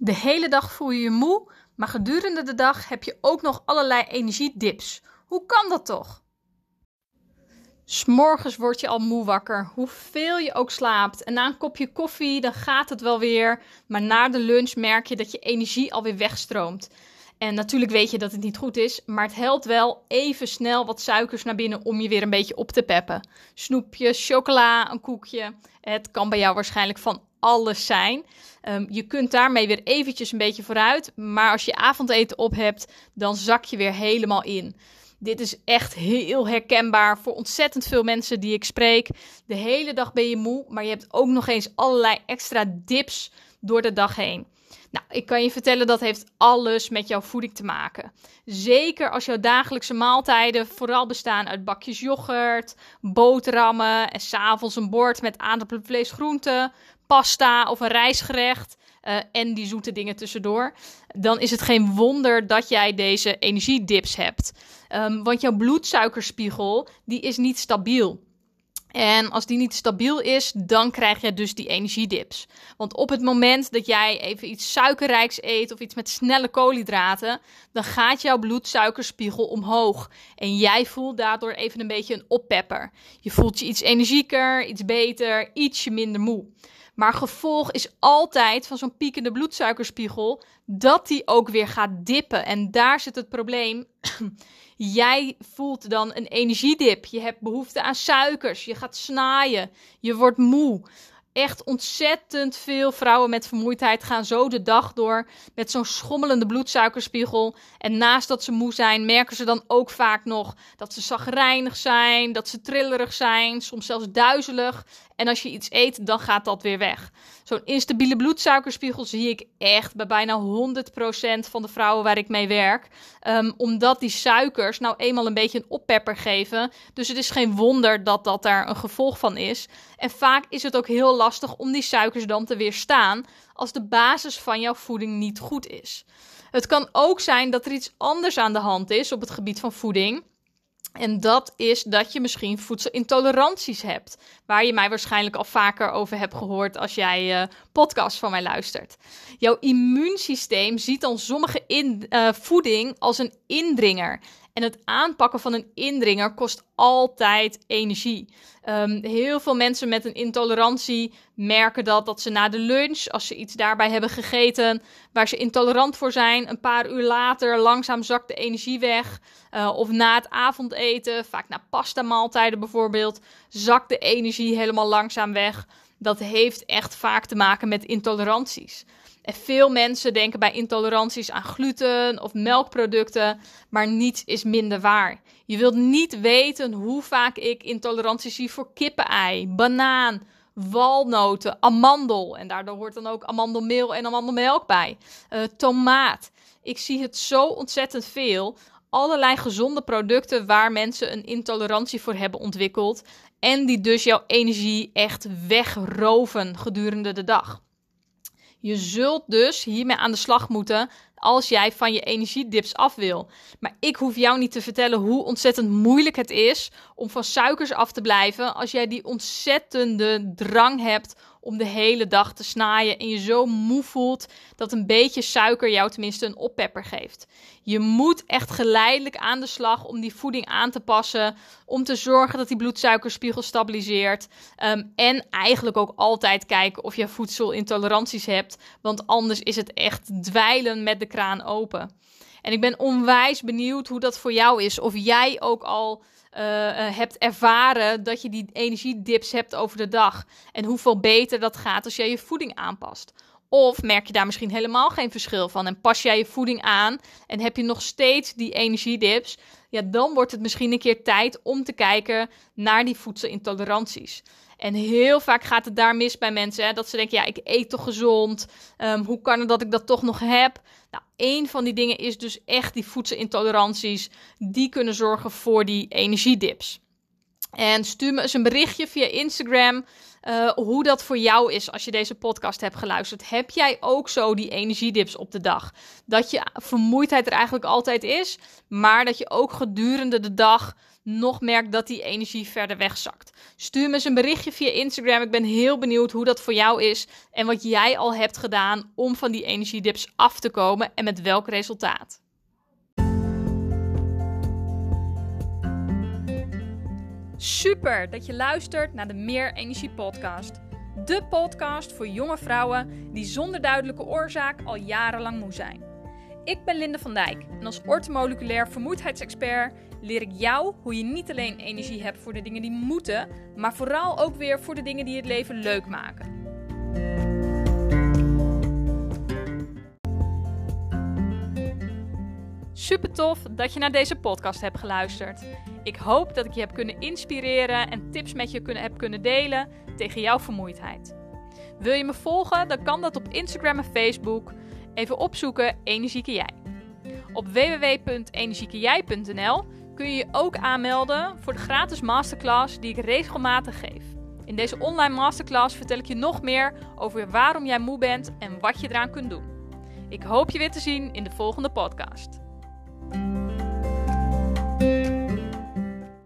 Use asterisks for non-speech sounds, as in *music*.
De hele dag voel je je moe, maar gedurende de dag heb je ook nog allerlei energiedips. Hoe kan dat toch? S'morgens word je al moe wakker, hoeveel je ook slaapt. En na een kopje koffie, dan gaat het wel weer. Maar na de lunch merk je dat je energie alweer wegstroomt. En natuurlijk weet je dat het niet goed is, maar het helpt wel even snel wat suikers naar binnen om je weer een beetje op te peppen. Snoepje, chocola, een koekje. Het kan bij jou waarschijnlijk van alles zijn. Um, je kunt daarmee weer eventjes een beetje vooruit, maar als je avondeten op hebt, dan zak je weer helemaal in. Dit is echt heel herkenbaar voor ontzettend veel mensen die ik spreek. De hele dag ben je moe, maar je hebt ook nog eens allerlei extra dips door de dag heen. Nou, ik kan je vertellen dat heeft alles met jouw voeding te maken. Zeker als jouw dagelijkse maaltijden vooral bestaan uit bakjes yoghurt, boterhammen en s'avonds een bord met aardappelvlees, groenten, pasta of een rijstgerecht. Uh, en die zoete dingen tussendoor. Dan is het geen wonder dat jij deze energiedips hebt. Um, want jouw bloedsuikerspiegel die is niet stabiel. En als die niet stabiel is, dan krijg je dus die energiedips. Want op het moment dat jij even iets suikerrijks eet of iets met snelle koolhydraten, dan gaat jouw bloedsuikerspiegel omhoog. En jij voelt daardoor even een beetje een oppepper. Je voelt je iets energieker, iets beter, ietsje minder moe. Maar gevolg is altijd van zo'n piekende bloedsuikerspiegel dat die ook weer gaat dippen. En daar zit het probleem. *clears throat* Jij voelt dan een energiedip. Je hebt behoefte aan suikers. Je gaat snaaien. Je wordt moe echt ontzettend veel vrouwen met vermoeidheid gaan zo de dag door met zo'n schommelende bloedsuikerspiegel. En naast dat ze moe zijn, merken ze dan ook vaak nog dat ze zagrijnig zijn, dat ze trillerig zijn, soms zelfs duizelig. En als je iets eet, dan gaat dat weer weg. Zo'n instabiele bloedsuikerspiegel zie ik echt bij bijna 100% van de vrouwen waar ik mee werk. Um, omdat die suikers nou eenmaal een beetje een oppepper geven. Dus het is geen wonder dat dat daar een gevolg van is. En vaak is het ook heel lastig om die suikers dan te weerstaan als de basis van jouw voeding niet goed is. Het kan ook zijn dat er iets anders aan de hand is op het gebied van voeding. En dat is dat je misschien voedselintoleranties hebt. Waar je mij waarschijnlijk al vaker over hebt gehoord als jij uh, podcasts van mij luistert. Jouw immuunsysteem ziet dan sommige in, uh, voeding als een indringer. En het aanpakken van een indringer kost altijd energie. Um, heel veel mensen met een intolerantie merken dat, dat ze na de lunch, als ze iets daarbij hebben gegeten waar ze intolerant voor zijn, een paar uur later langzaam zakt de energie weg. Uh, of na het avondeten, vaak na pasta maaltijden bijvoorbeeld, zakt de energie helemaal langzaam weg. Dat heeft echt vaak te maken met intoleranties. En veel mensen denken bij intoleranties aan gluten of melkproducten, maar niets is minder waar. Je wilt niet weten hoe vaak ik intoleranties zie voor kippenei, banaan, walnoten, amandel. En daardoor hoort dan ook amandelmeel en amandelmelk bij. Uh, tomaat. Ik zie het zo ontzettend veel. Allerlei gezonde producten waar mensen een intolerantie voor hebben ontwikkeld. En die dus jouw energie echt wegroven gedurende de dag. Je zult dus hiermee aan de slag moeten als jij van je energiedips af wil. Maar ik hoef jou niet te vertellen hoe ontzettend moeilijk het is om van suikers af te blijven als jij die ontzettende drang hebt om de hele dag te snaaien en je zo moe voelt dat een beetje suiker jou tenminste een oppepper geeft. Je moet echt geleidelijk aan de slag om die voeding aan te passen, om te zorgen dat die bloedsuikerspiegel stabiliseert um, en eigenlijk ook altijd kijken of je voedselintoleranties hebt, want anders is het echt dweilen met de kraan open. En ik ben onwijs benieuwd hoe dat voor jou is. Of jij ook al uh, hebt ervaren dat je die energiedips hebt over de dag. En hoeveel beter dat gaat als jij je voeding aanpast. Of merk je daar misschien helemaal geen verschil van en pas jij je voeding aan en heb je nog steeds die energiedips, ja, dan wordt het misschien een keer tijd om te kijken naar die voedselintoleranties. En heel vaak gaat het daar mis bij mensen. Hè, dat ze denken, ja, ik eet toch gezond. Um, hoe kan het dat ik dat toch nog heb? Nou, een van die dingen is dus echt die voedselintoleranties. Die kunnen zorgen voor die energiedips. En stuur me eens een berichtje via Instagram. Uh, hoe dat voor jou is als je deze podcast hebt geluisterd. Heb jij ook zo die energiedips op de dag? Dat je vermoeidheid er eigenlijk altijd is, maar dat je ook gedurende de dag nog merkt dat die energie verder wegzakt. Stuur me eens een berichtje via Instagram. Ik ben heel benieuwd hoe dat voor jou is en wat jij al hebt gedaan om van die energiedips af te komen en met welk resultaat. Super dat je luistert naar de Meer Energie Podcast. De podcast voor jonge vrouwen die zonder duidelijke oorzaak al jarenlang moe zijn. Ik ben Linde van Dijk en als ortomoleculair vermoeidheidsexpert leer ik jou hoe je niet alleen energie hebt voor de dingen die moeten, maar vooral ook weer voor de dingen die het leven leuk maken. Super tof dat je naar deze podcast hebt geluisterd. Ik hoop dat ik je heb kunnen inspireren en tips met je kunnen, heb kunnen delen tegen jouw vermoeidheid. Wil je me volgen? Dan kan dat op Instagram en Facebook. Even opzoeken Energieke Jij. Op www.energiekejij.nl kun je je ook aanmelden voor de gratis masterclass die ik regelmatig geef. In deze online masterclass vertel ik je nog meer over waarom jij moe bent en wat je eraan kunt doen. Ik hoop je weer te zien in de volgende podcast.